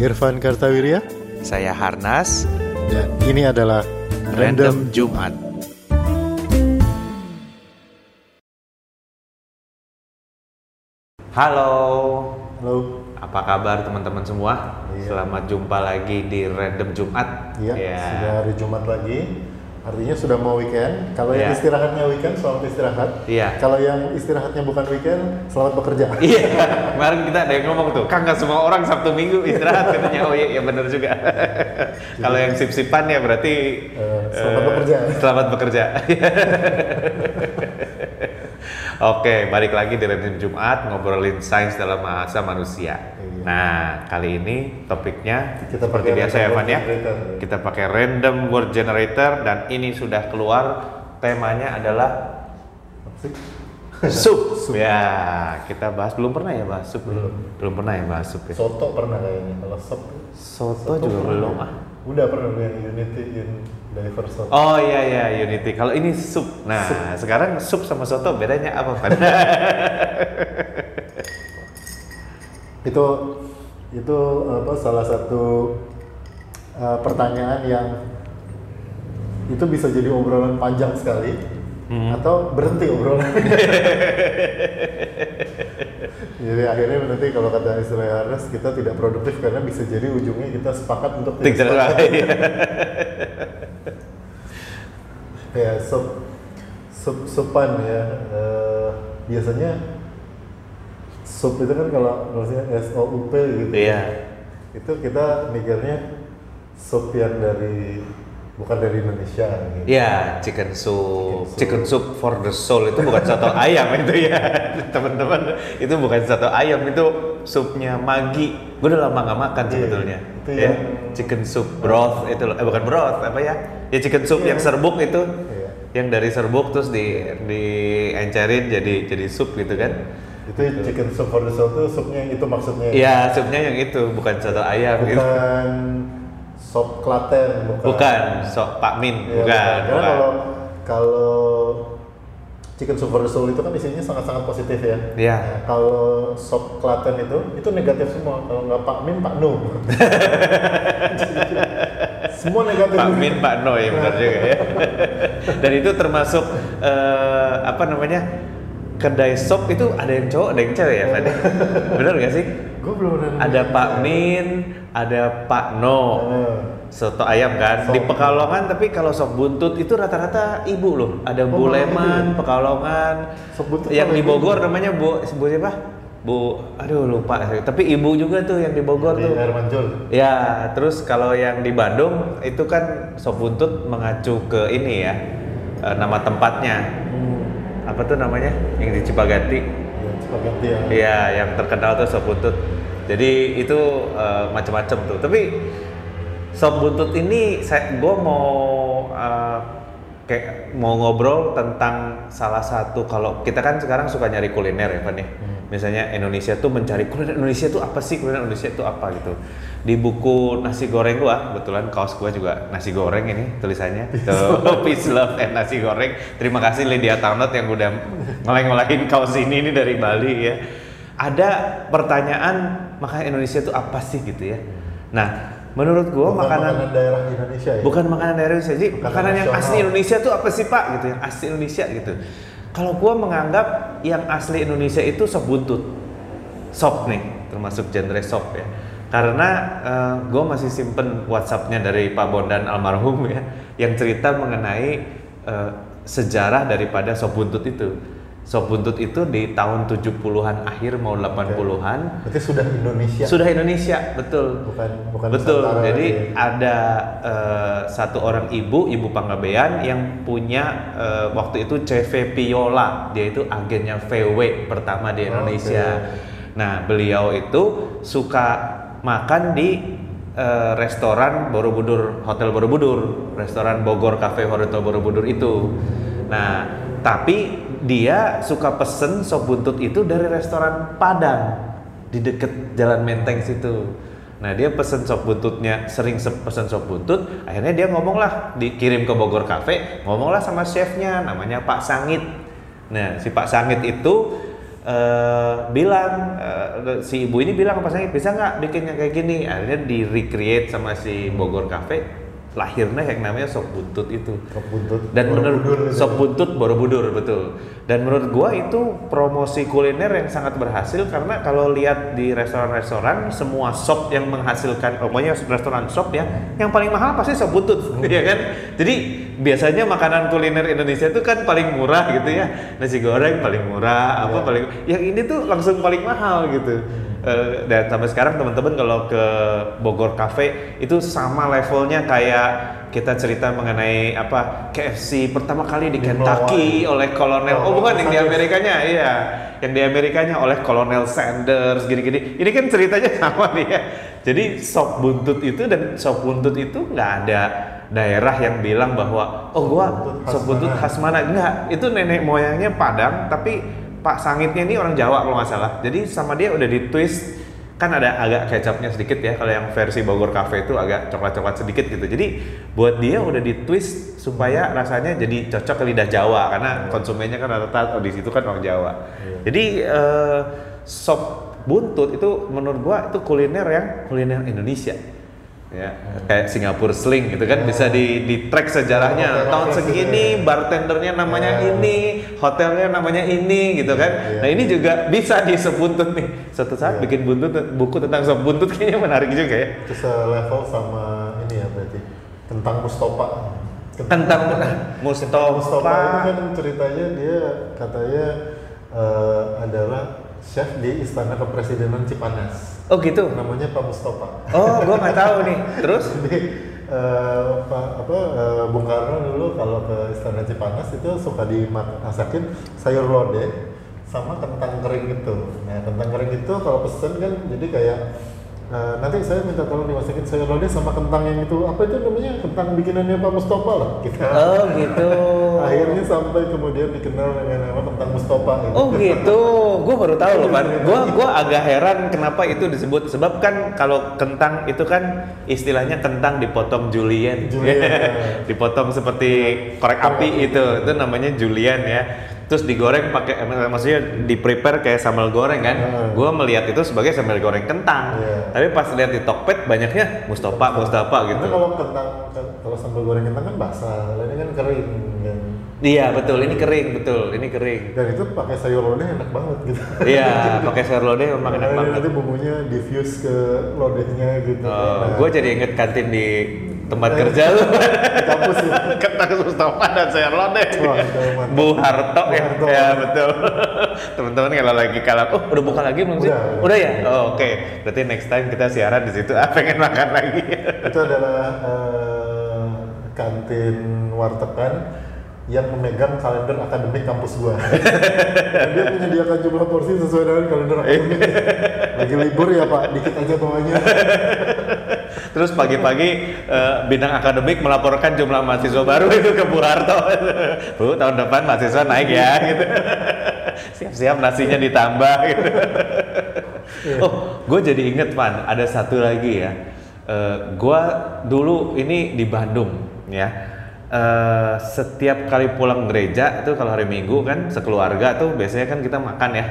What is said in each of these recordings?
Irfan Kartawirya Saya Harnas, dan ini adalah Random Jumat. Halo, Halo. apa kabar teman-teman semua? Iya. Selamat jumpa lagi di Random Jumat. Iya, Ya. sudah hari Jumat lagi. Artinya sudah mau weekend. Kalau yang Iya. istirahatnya weekend, selamat istirahat. Iya. Kalau yang istirahatnya bukan weekend, selamat bekerja. Iya, kemarin kita ada yang ngomong tuh, Kang nggak semua orang Sabtu Minggu istirahat katanya. Oh iya, ya benar juga. Kalau yang sip-sipan ya berarti Eh, selamat eh, bekerja. Selamat bekerja. Oke, balik lagi di Random Jumat ngobrolin sains dalam bahasa manusia. Iya. Nah, kali ini topiknya Kita seperti biasa ya, random Van ya. generator. Kita pakai random word generator dan ini sudah keluar temanya adalah sup. Sup. Ya, kita bahas belum pernah ya bahas sup. Belum. Belum pernah ya bahas sup ya. Soto pernah kayaknya. Kalau sop, Soto, juga pernah. belum ah. Udah pernah yang Unity in Diverse Soto. Oh iya iya Unity. Kalau ini sup. Nah, sekarang sup sama soto bedanya apa, Van? Itu itu apa salah satu uh, pertanyaan yang itu bisa jadi obrolan panjang sekali Hmm. atau berhenti obrolan. jadi akhirnya nanti kalau kata istilah Harnes kita tidak produktif karena bisa jadi ujungnya kita sepakat untuk Tidak sepakat. ya sup sup supan ya eh, biasanya sup itu kan kalau maksudnya S O U P gitu Iya. itu kita mikirnya sup yang dari bukan dari Indonesia gitu. Iya, chicken soup. Chicken Chicken soup for the soul itu bukan soto ayam itu ya, teman-teman. Itu bukan soto ayam, itu supnya Magi. Gue udah lama nggak makan Iya, sebetulnya. itu ya, chicken soup broth itu loh. Eh bukan broth, apa ya? Ya chicken soup Iya. yang serbuk itu. Iya. Yang dari serbuk terus di diencerin jadi jadi sup gitu kan. itu chicken soup for the soul itu supnya yang itu maksudnya Iya, supnya yang itu, bukan soto ayam gitu. bukan sop klaten bukan Bukan, sok Pak Min, Iya, bukan. Karena bukan. kalau kalau chicken soup for the soul itu kan isinya sangat-sangat positif ya. Iya. Nah, kalau sop Klaten itu itu negatif semua. Kalau nggak Pak Min, Pak No. semua negatif. Pak Min, Pak No ya benar juga ya. Dan itu termasuk eh, apa namanya kedai sop itu ada yang cowok, ada yang cewek ya, Pak? Benar nggak sih? Gue belum pernah. Ada Pak Min, ada Pak No. Eh, Soto ayam kan Sop. di Pekalongan tapi kalau sop buntut itu rata-rata ibu loh. Ada Oh, Bu Leman, ibu ya? Pekalongan. Sop buntut yang di ibu. Bogor namanya Bu Bu siapa? Bu aduh lupa. Tapi ibu juga tuh yang di Bogor di tuh. mancur. Ya, terus kalau yang di Bandung itu kan sop buntut mengacu ke ini ya eh, nama tempatnya. Hmm. Apa tuh namanya? Yang di Cipaganti. Ya, spaghetti ya. Iya, yang terkenal tuh sop buntut. Jadi itu eh, macam-macam tuh. Tapi sop buntut ini saya gue mau eh, kayak mau ngobrol tentang salah satu kalau kita kan sekarang suka nyari kuliner ya Van ya. Misalnya Indonesia tuh mencari kuliner Indonesia tuh apa sih kuliner Indonesia tuh apa gitu. Di buku nasi goreng gua, kebetulan kaos gua juga nasi goreng ini tulisannya. Tuh, peace love and nasi goreng. Terima kasih Lydia Taunot yang udah ngeleng-ngelengin kaos ini ini dari Bali ya. Ada pertanyaan makanan Indonesia tuh apa sih gitu ya. Nah, menurut gua Bukan makanan, daerah Indonesia ya. bukan makanan daerah Indonesia, jadi Makanan makanan yang asli Indonesia tuh apa sih Pak gitu, yang asli Indonesia gitu. Kalau gua menganggap yang asli Indonesia itu sop buntut, sop nih, termasuk genre sop ya. Karena eh, gua masih simpen WhatsAppnya dari Pak Bondan almarhum ya, yang cerita mengenai eh, sejarah daripada sop buntut itu. Sop buntut itu di tahun 70-an akhir mau 80-an Berarti sudah Indonesia. sudah Indonesia, betul. Bukan bukan Betul. Nusantara Jadi lagi. ada eh, satu orang ibu, ibu Panggabean yang punya eh, waktu itu CV Piola. Dia itu agennya VW pertama di Indonesia. Nah, beliau itu suka makan di eh, restoran Borobudur, Hotel Borobudur, restoran Bogor Cafe Hotel Borobudur itu. Nah, tapi dia suka pesen sop buntut itu dari restoran Padang di deket Jalan Menteng situ. Nah dia pesen sop buntutnya, sering se- pesen sop buntut, akhirnya dia ngomong lah, dikirim ke Bogor Cafe, ngomong lah sama chefnya, namanya Pak Sangit. Nah si Pak Sangit itu eh, bilang eh, si ibu ini bilang ke Pak Sangit bisa nggak bikinnya kayak gini akhirnya di recreate sama si Bogor Cafe lahirnya yang namanya sop buntut itu Sop buntut. dan menurut gitu. sop buntut Borobudur betul dan menurut gua itu promosi kuliner yang sangat berhasil karena kalau lihat di restoran-restoran semua sop yang menghasilkan pokoknya restoran sop ya yang paling mahal pasti sop buntut ya kan? Jadi biasanya makanan kuliner Indonesia itu kan paling murah gitu ya. Nasi goreng paling murah apa Iya. paling yang ini tuh langsung paling mahal gitu. Eh, dan sampai sekarang teman-teman kalau ke Bogor Cafe itu sama levelnya kayak kita cerita mengenai apa KFC pertama kali di Di Kentucky oleh Kolonel oh Oh, bukan yang di. Amerikanya iya. Yang di Amerikanya oleh Kolonel Sanders gini-gini. Ini kan ceritanya sama nih ya. Jadi sop buntut itu dan sop buntut itu nggak ada daerah yang bilang bahwa oh gua sop buntut mana?" khas mana? Enggak itu nenek moyangnya Padang tapi Pak Sangitnya ini orang Jawa kalau nggak salah. Jadi sama dia udah di twist kan ada agak kecapnya sedikit ya kalau yang versi Bogor Cafe itu agak coklat-coklat sedikit gitu. Jadi buat dia udah di twist supaya rasanya jadi cocok ke lidah Jawa karena konsumennya kan rata-rata oh, di situ kan orang Jawa. Iya. jadi eh, sop buntut itu menurut gua itu kuliner yang kuliner Indonesia ya kayak Singapura Sling gitu kan bisa di di track sejarahnya Hotel tahun segini ya. bartendernya namanya Ya. ini hotelnya namanya ini gitu kan Iya. nah ini juga bisa di sop buntut nih suatu saat Iya. bikin buntut buku tentang sop buntut kayaknya menarik juga ya Itu selevel sama ini ya berarti kentang Mustopa. tentang Mustopa itu Mustafa kan ceritanya dia katanya eh, adalah chef di Istana Kepresidenan Cipanas. Oh gitu Namanya Pak Mustopa. oh gua nggak tahu nih terus Jadi eh, Pak apa eh, Bung Karno dulu kalau ke Istana Cipanas itu suka dimasakin sayur lodeh sama kentang kering itu. Nah kentang kering itu kalau pesen kan jadi kayak eh, nanti saya minta tolong dimasakin sayur lodeh sama kentang yang itu apa itu namanya kentang bikinannya Pak Mustopa lah. Kita oh gitu akhirnya sampai kemudian dikenal dengan nama kentang Mustopa gitu. Oh gitu, gue baru tahu loh Pan. Gue gua agak heran kenapa itu disebut. Sebab kan kalau kentang itu kan istilahnya kentang dipotong julienne, Julienne. dipotong seperti korek api itu, itu namanya julienne ya. Terus digoreng pakai, maksudnya di prepare kayak sambal goreng kan. Hmm. Gue melihat itu sebagai sambal goreng kentang. Iya. Tapi pas lihat di Tokped banyaknya Mustafa, Mustafa gitu. Karena kalau kentang kan- kalau sambal goreng kentang kan basah, ini kan kering kan. Iya betul, ini kering betul, ini kering. Dan itu pakai sayur lodeh enak banget gitu. Iya, pakai sayur lodeh memang enak banget. Nanti bumbunya diffuse ke lodehnya gitu. Oh, Nah, gue jadi inget kantin di tempat kerja lu. kampus ya. Kentang Mustafa dan itu mantap. Bu Harto Bu ya. Harto. Ya betul. Teman-teman kalau lagi kalah, oh udah buka lagi belum sih? Udah. Udah ya? Oh, Oke, berarti next time kita siaran di situ. Ah, pengen makan lagi. itu adalah eh, kantin wartegan yang memegang kalender akademik kampus gua. Dia menyediakan jumlah porsi sesuai dengan kalender akademik. Lagi libur ya Pak, dikit aja bawahnya. Terus pagi-pagi eh, bidang akademik melaporkan jumlah mahasiswa baru itu ke Bu Harto. Bu, tahun depan mahasiswa naik ya gitu. Siap-siap nasinya ditambah gitu. Oh, gue jadi inget Pan, ada satu lagi ya. Eh, gue dulu ini di Bandung ya. Eh, setiap kali pulang gereja itu kalau hari Minggu kan sekeluarga tuh biasanya kan kita makan ya.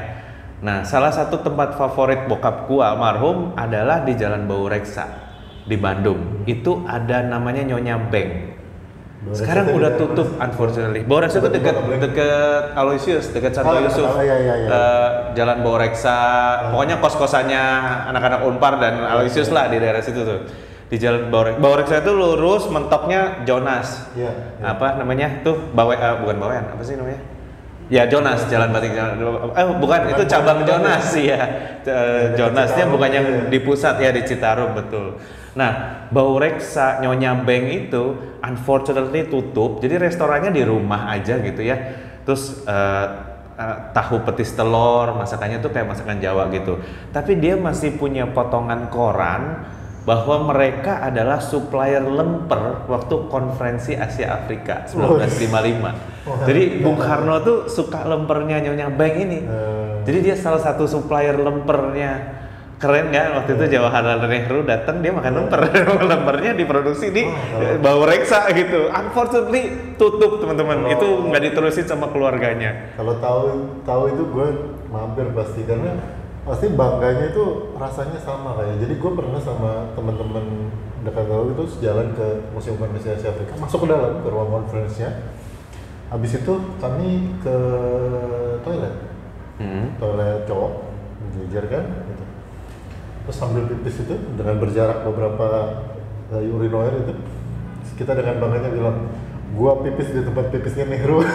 Nah, salah satu tempat favorit bokap gua almarhum adalah di Jalan Bau Reksa di Bandung. Itu ada namanya Nyonya Reksa Sekarang udah tutup unfortunately. Bau Reksa itu Dekat dekat Aloysius, dekat Santo Oh, Yusuf. oh, iya, iya, iya. Eh, Jalan Bau Reksa, pokoknya kos-kosannya anak-anak Unpar dan Aloysius lah di daerah situ tuh. Di Jalan Bau Reksa. Bau Reksa itu lurus mentoknya Jonas Iya. iya. apa namanya tuh bawe eh, bukan bawean apa sih namanya ya Jonas Jalan Batik Jalan eh bukan itu cabang Jonas ya Jonasnya bukan yang iya. di pusat ya di Citarum betul nah Bau Reksa Nyonya Beng itu unfortunately tutup. Jadi restorannya di rumah aja gitu ya. Terus eh, eh, tahu petis telur masakannya tuh kayak masakan Jawa gitu. Tapi dia masih punya potongan koran bahwa mereka adalah supplier lemper waktu konferensi Asia Afrika 1955. Jadi Bung Karno tuh suka lempernya Nyonya Beng ini. Eh, Jadi dia salah satu supplier lempernya keren kan waktu itu Jawaharlal Nehru datang dia makan lemper lempernya diproduksi di Oh, Bau Reksa gitu unfortunately tutup teman-teman Kalau- itu nggak diterusin sama keluarganya Kalau tahu tahu itu gue mampir pasti karena pasti bangganya itu rasanya sama kayak. Jadi gue pernah sama teman-teman dekat gue itu jalan ke Museum Indonesia Asia Afrika, masuk ke dalam ke ruang conference-nya. Habis itu kami ke toilet, Hmm. toilet cowok, menjejer kan. Terus sambil pipis itu dengan berjarak beberapa uh, urinoir itu, kita dengan bangganya bilang, gua pipis di tempat pipisnya Nehru.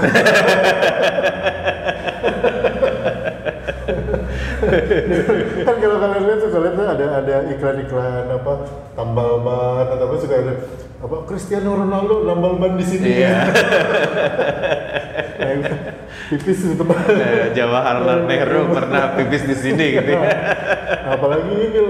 kan kalau kalian lihat suka lihat tuh ada ada iklan-iklan apa tambal ban atau apa suka ada apa Cristiano Ronaldo nambal ban di sini. Iya. Nah, pipis di tempat. Eh, Jawaharlal Nehru pernah pipis di sini gitu ya. Apalagi ini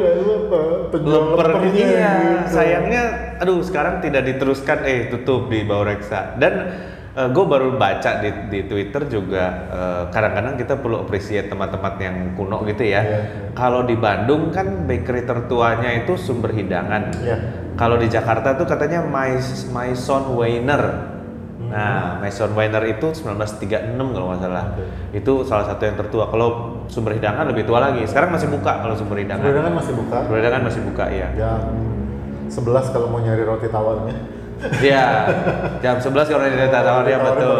apa penjual Lemper iya, gitu. sayangnya aduh sekarang tidak diteruskan eh tutup di Bau Reksa dan gue baru baca di, di Twitter juga eh, kadang-kadang kita perlu appreciate tempat-tempat yang kuno gitu ya. Iya, iya. Kalau di Bandung kan bakery tertuanya itu sumber hidangan. Iya. Kalau di Jakarta tuh katanya Mais Maison Weiner. Hmm. Nah, Maison Weiner itu 1936 kalau nggak salah. Oke. Itu salah satu yang tertua. Kalau sumber hidangan lebih tua lagi. Sekarang masih buka kalau sumber hidangan. Sebenarnya kan masih buka. Sumber hidangan masih buka ya. Jam 11 kalau mau nyari roti tawarnya. Iya, jam 11 kalau di data tawarnya Tawarnya betul.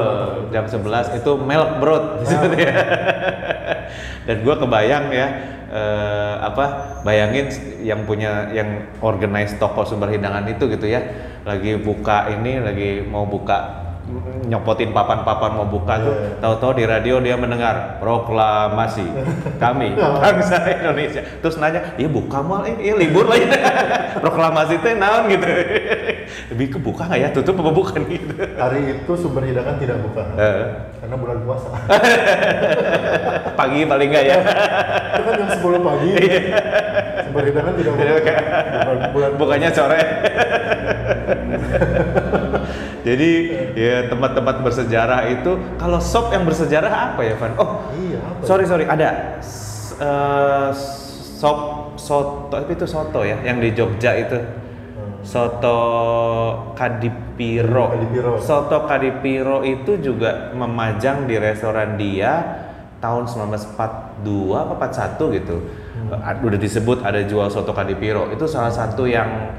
Jam 11 itu milk broad disebutnya. Dan gua kebayang ya eh, apa bayangin yang punya yang organize toko sumber hidangan itu gitu ya lagi buka ini lagi mau buka nyopotin papan-papan mau buka tuh. Iya. tahu-tahu di radio dia mendengar proklamasi. Kami bangsa Indonesia. Terus nanya iya buka mal ini iya libur lah ya proklamasi teh naon? gitu. Lebih ke buka nggak ya? Tutup apa bukan gitu Hari itu sumber hidangan tidak buka. Eh, Karena bulan puasa. pagi paling nggak ya. Itu kan jam 10 pagi. sumber hidangan tidak buka. Bulan, bulan bukannya sore jadi ya tempat-tempat bersejarah itu kalau sop yang bersejarah apa ya Van oh Iya, apa ya? sorry sorry ada S- eh, sop soto tapi itu soto ya yang di Jogja itu Hmm. soto kadipiro. Kadipiro. soto kadipiro itu juga memajang di restoran dia tahun 1942 apa 41 gitu Hmm. udah disebut ada jual soto kadipiro itu salah satu yang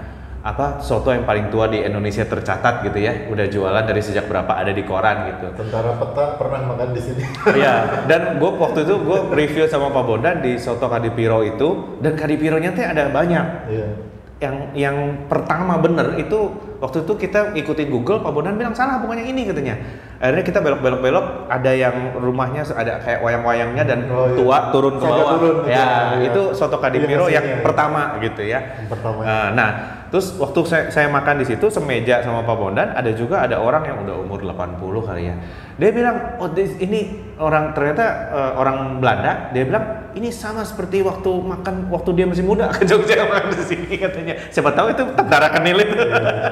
apa soto yang paling tua di Indonesia tercatat gitu ya udah jualan dari sejak berapa ada di koran gitu Tentara peta pernah makan di sini. Iya, dan gue waktu itu gue review sama Pak Bondan di soto Kadipiro itu, dan Kadipironya teh ada banyak. Iya. Yang yang pertama bener itu waktu itu kita ikutin Google, Pak Bondan bilang salah bukan yang ini katanya. Akhirnya kita belok-belok-belok, ada yang rumahnya ada kayak wayang-wayangnya dan Oh, iya. tua turun ke bawah. turun ya, Iya. itu soto Kadipiro Iya, yang mesinnya. pertama gitu ya. Yang pertama. Nah, nah, terus waktu saya, saya makan di situ semeja sama Pak Bondan, ada juga ada orang yang udah umur 80 kali ya. Dia bilang, "Oh, this- ini orang ternyata eh, orang Belanda." Dia bilang, "Ini sama seperti waktu makan waktu dia masih muda ke Jogja makan di sini," katanya. Siapa tahu itu tentara kenil itu.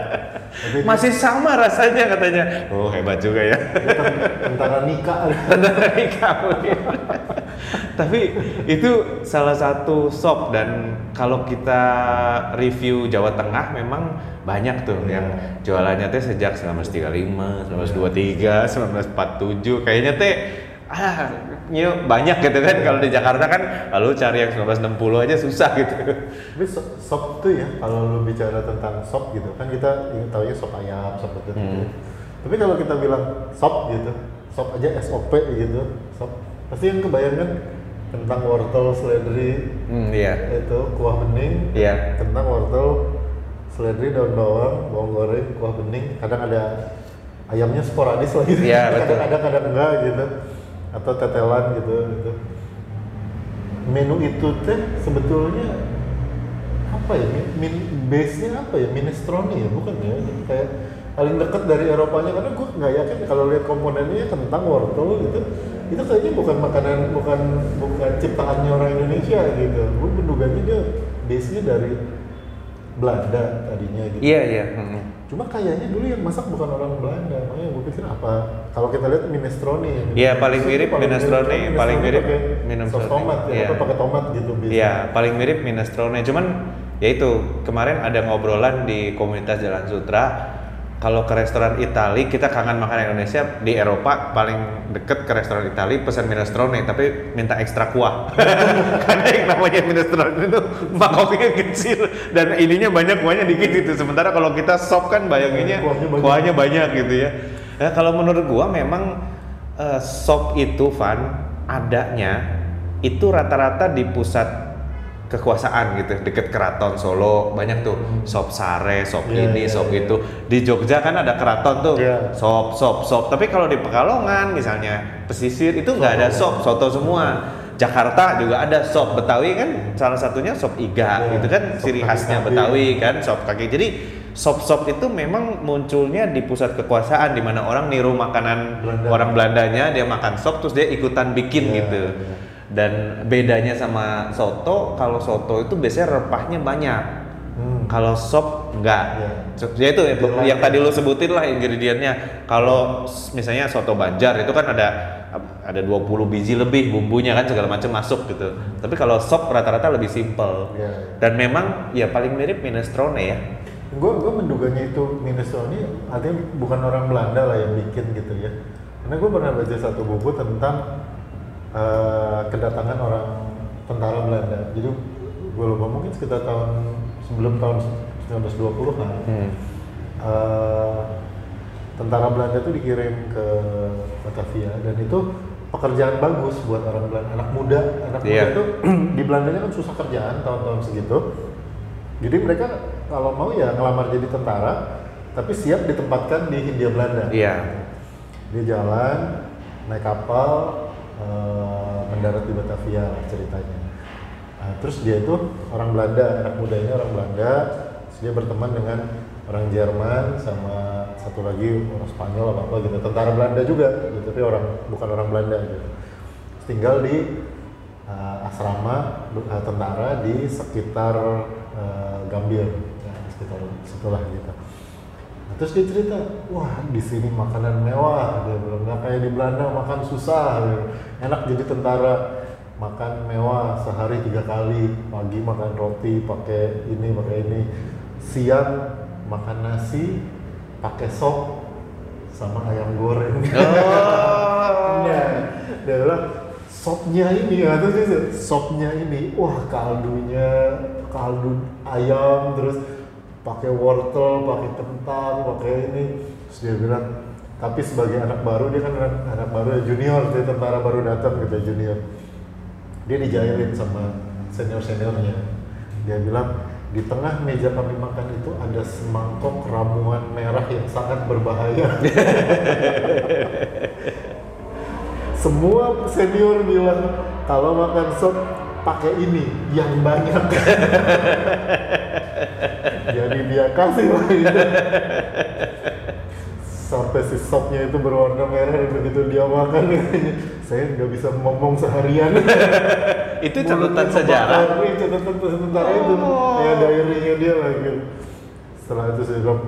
Tapi masih sama rasanya katanya. Oh, hebat juga ya. tentara nikah. Tentara kamu Tapi itu salah satu sop dan kalau kita review Jawa Tengah memang banyak tuh Iya. yang jualannya teh sejak 1935, 1923, 1947 kayaknya teh ah nyu, banyak gitu kan kalau di Jakarta kan lalu cari yang 1960 aja susah gitu. Tapi so- sop tuh ya, kalau lu bicara tentang sop gitu, kan kita ingin tahu ya sop ayam, sop betul Hmm. Tapi kalau kita bilang sop gitu, sop aja SOP gitu, sop pasti yang kebayangkan kentang wortel seledri Hmm, iya. itu kuah bening, Iya. kentang wortel seledri daun bawang, bawang goreng, kuah bening, kadang ada ayamnya sporadis lagi, Iya, betul. kadang ada kadang enggak gitu, atau tetelan gitu gitu. Menu itu teh sebetulnya apa ya? Min, min- base-nya apa ya? Minestrone ya, bukan ya? Kayak paling dekat dari Eropanya karena gue nggak yakin kalau lihat komponennya kentang wortel gitu itu kayaknya bukan makanan bukan bukan ciptaannya orang Indonesia gitu gue menduganya dia base nya dari Belanda tadinya gitu. Iya iya. Cuma kayaknya dulu yang masak bukan orang Belanda, makanya gue pikir apa? Kalau kita lihat minestrone. Iya, paling mirip minestrone, kan paling mirip minestrone. tomat ya, atau pakai tomat gitu biasanya. Iya, paling mirip minestrone. Cuman ya itu kemarin ada ngobrolan di komunitas Jalan Sutra. Kalau ke restoran Itali kita kangen makan Indonesia di Eropa paling deket ke restoran Itali pesan minestrone tapi minta ekstra kuah. Karena yang namanya minestrone itu mangkoknya kecil dan ininya banyak kuahnya dikit gitu. Sementara kalau kita sop kan bayanginnya Kuahnya banyak. kuahnya banyak gitu ya. Nah, kalau menurut gua memang eh, sop itu Van adanya itu rata-rata di pusat kekuasaan gitu deket keraton Solo banyak tuh sop sare sop Iya, ini iya, sop iya. itu di Jogja kan ada keraton tuh Iya. sop sop sop tapi kalau di Pekalongan misalnya pesisir itu nggak ada sop soto semua Jakarta juga ada sop Betawi kan salah satunya sop iga Iya, itu kan sop ciri kaki khasnya sapi. Betawi kan sop kaki jadi sop-sop itu memang munculnya di pusat kekuasaan di mana orang niru makanan Belanda. orang Belandanya dia makan sop terus dia ikutan bikin Iya, gitu iya. Dan bedanya sama soto kalau soto itu biasanya rempahnya banyak Hmm. kalau sop enggak Iya. So- ya itu ya, Beda yang tadi lo sebutin lah ingredientnya kalau misalnya soto Banjar itu kan ada ada 20 biji lebih bumbunya kan segala macam masuk gitu tapi kalau sop rata-rata lebih simple Iya. dan memang ya paling mirip minestrone ya Gue gue menduganya itu minestrone artinya bukan orang Belanda lah yang bikin gitu ya. Karena gue pernah baca satu buku tentang eh, kedatangan orang tentara Belanda. Jadi gue lupa mungkin sekitar tahun sebelum tahun 1920-an. Hmm. eh, tentara Belanda itu dikirim ke Batavia dan itu pekerjaan bagus buat orang Belanda anak muda anak Iya. muda itu di Belandanya kan susah kerjaan tahun-tahun segitu jadi mereka kalau mau ya ngelamar jadi tentara tapi siap ditempatkan di Hindia Belanda iya dia jalan naik kapal eh, mendarat di Batavia ceritanya. Nah, terus dia itu orang Belanda anak mudanya orang Belanda. Terus dia berteman dengan orang Jerman sama satu lagi orang Spanyol apa apa gitu. Tentara Belanda juga gitu tapi orang bukan orang Belanda gitu. Terus tinggal di eh, asrama eh, tentara di sekitar eh, Gambir. Ya, sekitar situlah gitu Nah, terus dia cerita, wah di sini makanan mewah, dia bilang nggak kayak di Belanda makan susah, dia enak jadi tentara makan mewah sehari tiga kali, pagi makan roti pakai ini pakai ini, siang makan nasi pakai sop sama ayam goreng. oh. Nah, dia bilang sopnya ini atau sih sopnya ini wah kaldunya kaldu ayam terus pakai wortel pakai kentang pakai ini. Terus dia bilang tapi sebagai anak baru dia kan anak, anak baru junior dia tentara baru datang gitu junior. Dia dijailin sama senior seniornya dia bilang di tengah meja kami makan itu ada semangkok ramuan merah yang sangat berbahaya. Semua senior bilang kalau makan sop pakai ini yang banyak jadi dia kasih lah itu. Sampai si sopnya itu berwarna merah dan begitu dia makan saya nggak bisa ngomong seharian. Itu catatan sejarah. Ini catatan itu. Oh. kayak diary-nya dia lah gitu. Setelah itu saya bilang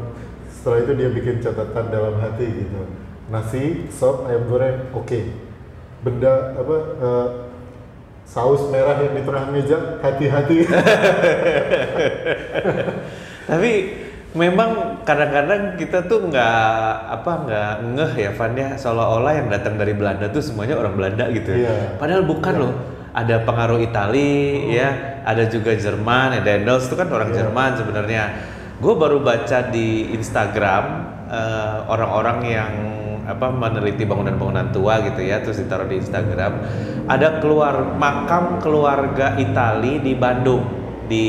setelah itu dia bikin catatan dalam hati gitu. Nasi sop ayam goreng oke. Benda apa eh, saus merah yang di tengah meja hati-hati tapi memang kadang-kadang kita tuh nggak apa nggak ngeh ya Van ya. Seolah-olah yang datang dari Belanda tuh semuanya orang Belanda gitu. Iya. padahal bukan Iya. loh. Ada pengaruh Itali ya. Ada juga Jerman ya Dendels itu kan orang Iya. Jerman sebenarnya. Gue baru baca di Instagram eh, orang-orang yang apa meneliti bangunan-bangunan tua gitu ya terus ditaruh di Instagram. Ada keluar makam keluarga Itali di Bandung di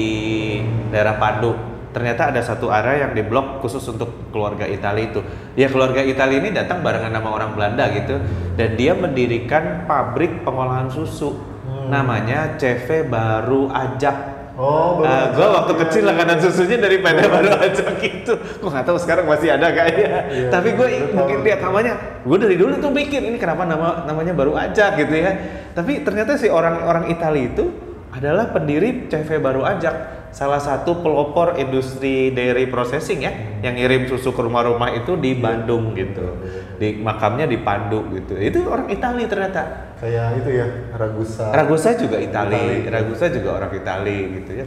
daerah Pandu ternyata ada satu area yang diblok khusus untuk keluarga Itali itu ya keluarga Itali ini datang barengan nama orang Belanda gitu dan dia mendirikan pabrik pengolahan susu Hmm. namanya CV Baru Ajak oh baru Nah, aja. gue waktu Iya, kecil iya. langganan susunya dari pada baru aja gitu. Gue nggak tahu sekarang masih ada kayaknya. Iya, Tapi gue iya, mungkin lihat namanya, gue dari dulu tuh mikir ini kenapa nama namanya baru aja gitu ya. Tapi ternyata si orang-orang Italia itu adalah pendiri CV Baru Ajak, salah satu pelopor industri dairy processing ya, yang ngirim susu ke rumah-rumah itu di Bandung gitu, di makamnya di Pandu gitu. Itu orang Itali ternyata. Kayak itu ya, Ragusa. Ragusa juga Itali, Itali. Ragusa juga orang Itali gitu ya.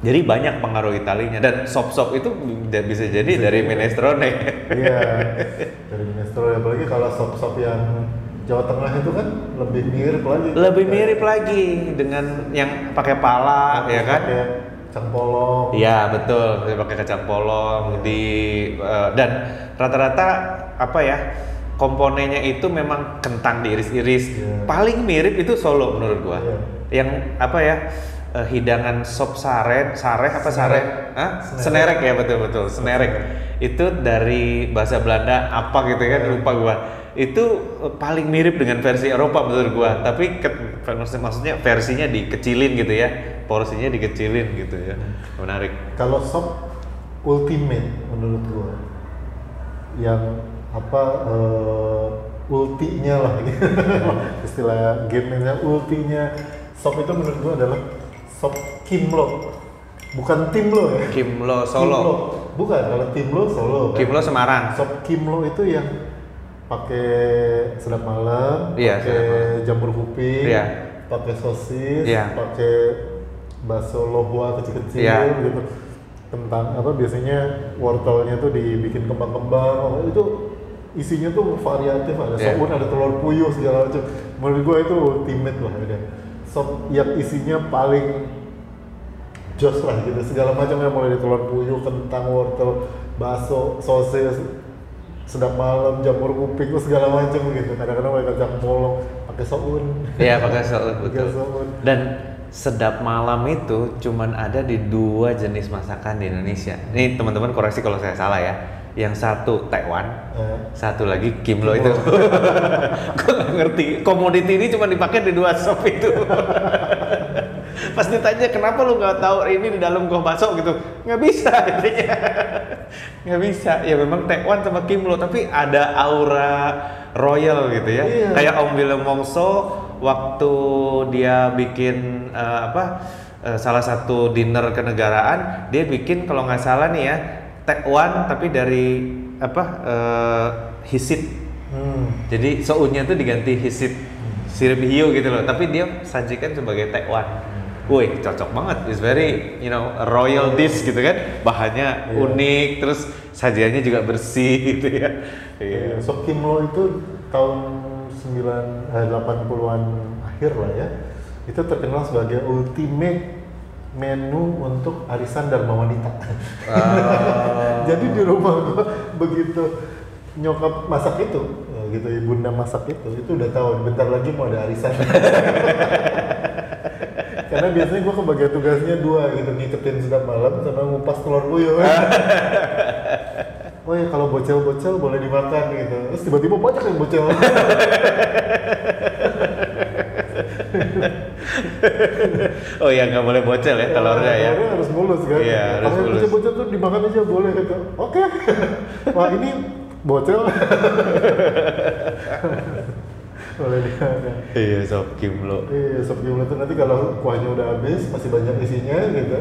Jadi banyak pengaruh Italinya dan sop-sop itu bisa- bisa jadi dari minestrone. Iya, dari minestrone apalagi kalau sop-sop yang Jawa Tengah itu kan lebih mirip lagi. Lebih mirip lagi dengan yang pakai pala ya kan? Kayak cangpolong. Iya betul, pakai kacang polong di eh, dan rata-rata apa ya komponennya itu memang kentang diiris-iris. Iya. Paling mirip itu Solo menurut gua. Iya. Yang apa ya eh, hidangan sop saren, sareh apa sareh? Hah? Senerek. Senerek ya betul betul, senerek. Itu dari bahasa Belanda apa gitu kan lupa gua. Itu eh, paling mirip dengan versi Eropa menurut gua, tapi ke- maksudnya versinya dikecilin gitu ya. Porsinya dikecilin gitu ya. Menarik. Kalau sop ultimate menurut gua yang apa eh, ultinya lah gitu. istilah gamenya ultinya sop itu menurut gua adalah sop kimlo bukan timlo ya Kimlo Kimlo. Solo. bukan kalau timlo solo kan? Kimlo Semarang. sop kimlo itu yang pakai sedap malam Iya, pakai jamur kuping Iya. pakai sosis Iya. pakai bakso lohua kecil-kecil Iya. gitu tentang apa biasanya wortelnya tuh dibikin kembang-kembang oh, itu isinya tuh variatif ada Iya. sopun ada telur puyuh segala macam menurut gua itu ultimate lah udah sop yang isinya paling jos lah gitu segala macam yang mulai dari telur puyuh kentang wortel bakso sosis sedap malam jamur kuping segala macam gitu kadang-kadang pakai kacang polong pakai soun Iya pakai pakai betul. soun Dan sedap malam itu cuman ada di dua jenis masakan di Indonesia. Ini teman-teman koreksi kalau saya salah ya. Yang satu Taiwan, Eh, satu lagi Kimlo itu. Gue ngerti. Komoditi ini cuma dipakai di dua sop itu. Pas ditanya kenapa lu nggak tahu ini di dalam gua bakso gitu, nggak bisa intinya. Nggak bisa. Ya memang Taiwan sama Kimlo, tapi ada aura royal gitu ya. Iya. Kayak Om Willem Wongso waktu dia bikin eh, apa eh, salah satu dinner kenegaraan, dia bikin kalau nggak salah nih ya Taiwan tapi dari apa eh, hisit hmm. jadi sounnya tuh diganti hisit sirip hiu gitu loh, tapi dia sajikan sebagai Taiwan. Wih, cocok banget. It's very, you know, royal dish gitu kan. Bahannya Iya. unik, terus sajiannya juga bersih gitu ya. Iya, Iya. Sop Kimlo itu tahun 9 eh, 80-an akhir lah ya. Itu terkenal sebagai ultimate menu untuk arisan Dharma Wanita. Ah. Jadi di rumah gua begitu nyokap masak itu, eh, gitu ibunda masak itu, itu udah tahu bentar lagi mau ada arisan. Karena biasanya gua kebagian tugasnya dua gitu, ngiketin sedap malam sama ngupas telur puyuh. Oh ya kalau bocel-bocel boleh dimakan gitu. Terus tiba-tiba banyak yang bocel. oh ya nggak boleh bocel ya telurnya ya. Telurnya harus mulus kan. Iya, harus Kalau yang mulus. bocel-bocel tuh dimakan aja boleh gitu. Oke. Wah ini bocel. Boleh dimakan. Iya, sop kimlo. Iya, sop gimana tuh nanti kalau kuahnya udah habis masih banyak isinya gitu.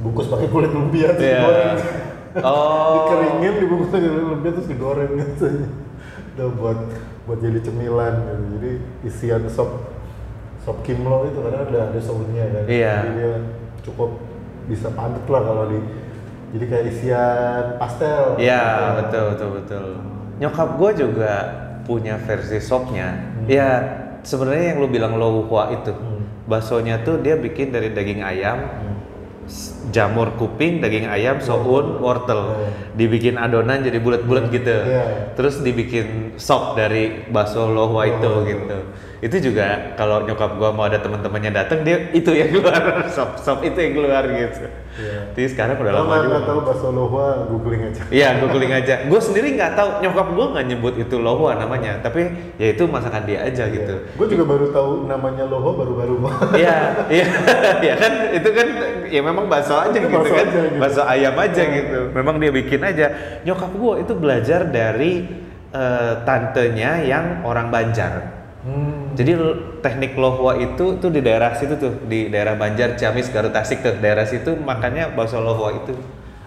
Bungkus pakai kulit lumpia terus Iya. digoreng. Oh. Dikeringin dibungkus pakai kulit lumpia terus digoreng gitu. Udah buat buat jadi cemilan gitu. Jadi isian sop sop kimlo itu karena ada ada sausnya kan. Iya. Jadi dia cukup bisa padat lah kalau di jadi kayak isian pastel. Iya, gitu. betul betul betul. Nyokap gue juga punya versi sopnya. Ya sebenarnya yang lu bilang lohua itu, Hmm. baksonya tuh dia bikin dari daging ayam, Hmm. Jamur kuping, daging ayam, soun, wortel. Hmm. Dibikin adonan jadi bulat-bulat gitu. Iya. Terus dibikin sop dari bakso lohua itu Oh. gitu. Itu juga kalau nyokap gua mau ada teman-temannya datang dia itu yang keluar sop sop itu yang keluar gitu. Iya. Tapi sekarang udah Kalau lama juga. nggak tahu bakso lohua googling aja. Iya, googling aja. Gue sendiri nggak tahu, nyokap gue nggak nyebut itu lohua namanya, tapi ya itu masakan dia aja gitu. Gue juga baru tahu namanya loho baru-baru. Iya, iya, iya kan, itu kan ya memang bakso aja Itu gitu bakso kan, aja gitu. bakso ayam aja Iya. gitu. Memang dia bikin aja. Nyokap gue itu belajar dari eh, tantenya yang orang Banjar. hmm. Jadi teknik lohwa itu tuh di daerah situ tuh, di daerah Banjar, Ciamis, Garut, Tasik tuh, daerah situ makanya bakso lohwa itu.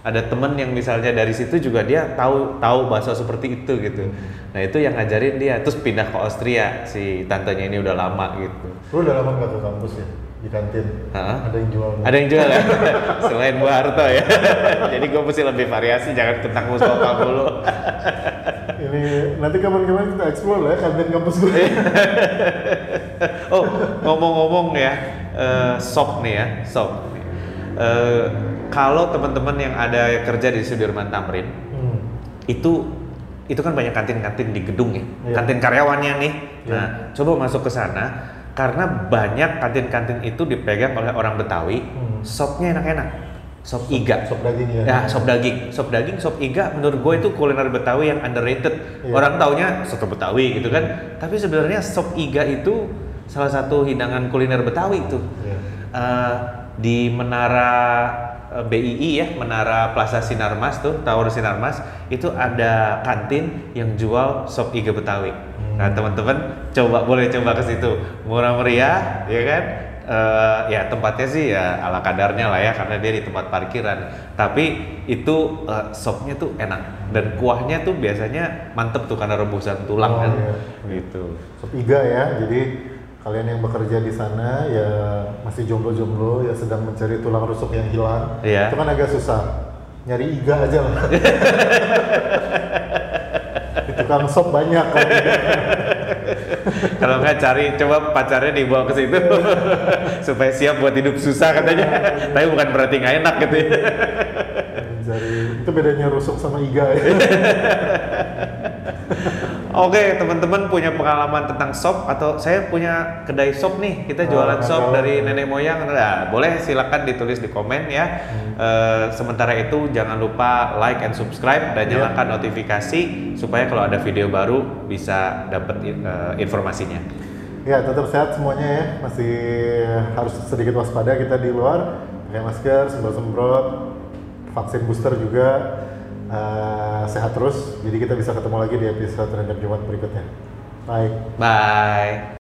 Ada temen yang misalnya dari situ juga dia tahu tahu bakso seperti itu gitu. Nah itu yang ngajarin dia, terus pindah ke Austria si tantenya ini udah lama gitu. Lu udah lama nggak ke kampus ya? Di kantin? Hah? Ada yang jual? Ada yang jual ya? Selain Bu Harto ya. Jadi gue mesti lebih variasi, jangan kentang mustafa mulu. Ini nanti kapan-kapan kita explore lah ya kantin kampus gue. oh, ngomong-ngomong ya, eh, sop nih ya, sop. Eh, kalau teman-teman yang ada kerja di Sudirman Tamrin, Hmm. itu itu kan banyak kantin-kantin di gedung ya, Iya. kantin karyawannya nih. Iya. Nah, coba masuk ke sana karena banyak kantin-kantin itu dipegang oleh orang Betawi, Hmm. sopnya enak-enak, sop iga. Sop daging ya. Ya, sop daging, sop daging, sop iga menurut gue itu kuliner Betawi yang underrated. Iya. Orang taunya soto Betawi gitu kan. Tapi sebenarnya sop iga itu salah satu hidangan kuliner Betawi itu. Iya. Eh, di menara eh, BII ya, menara Plaza Sinarmas tuh, Tower Sinarmas, itu ada kantin yang jual sop iga Betawi. Nah, teman-teman coba boleh coba ke situ. Murah meriah, ya kan? Eh, ya tempatnya sih ya ala kadarnya lah ya karena dia di tempat parkiran. Tapi itu eh, sopnya tuh enak dan kuahnya tuh biasanya mantep tuh karena rebusan tulang Oh, kan. iya. Gitu. Sop iga ya. Jadi kalian yang bekerja di sana ya masih jomblo-jomblo ya sedang mencari tulang rusuk yang hilang. Iya. Itu kan agak susah. Nyari iga aja lah. Tukang sop banyak kan. Kalau nggak cari coba pacarnya dibawa ke situ supaya siap buat hidup susah katanya. Tapi bukan berarti nggak enak gitu ya. Mencari itu bedanya rusuk sama iga ya. Oke, teman-teman punya pengalaman tentang sop atau saya punya kedai sop nih. Kita jualan Ah, sop dari nenek moyang. Nah, boleh silakan ditulis di komen ya. Eh, sementara itu jangan lupa like and subscribe dan Iya. nyalakan notifikasi supaya kalau ada video baru bisa dapat eh, informasinya. Ya tetap sehat semuanya ya. Masih harus sedikit waspada kita di luar. Pakai masker, semprot-semprot, vaksin booster juga. Eh, sehat terus. Jadi kita bisa ketemu lagi di episode random Jumat berikutnya. Bye. Bye.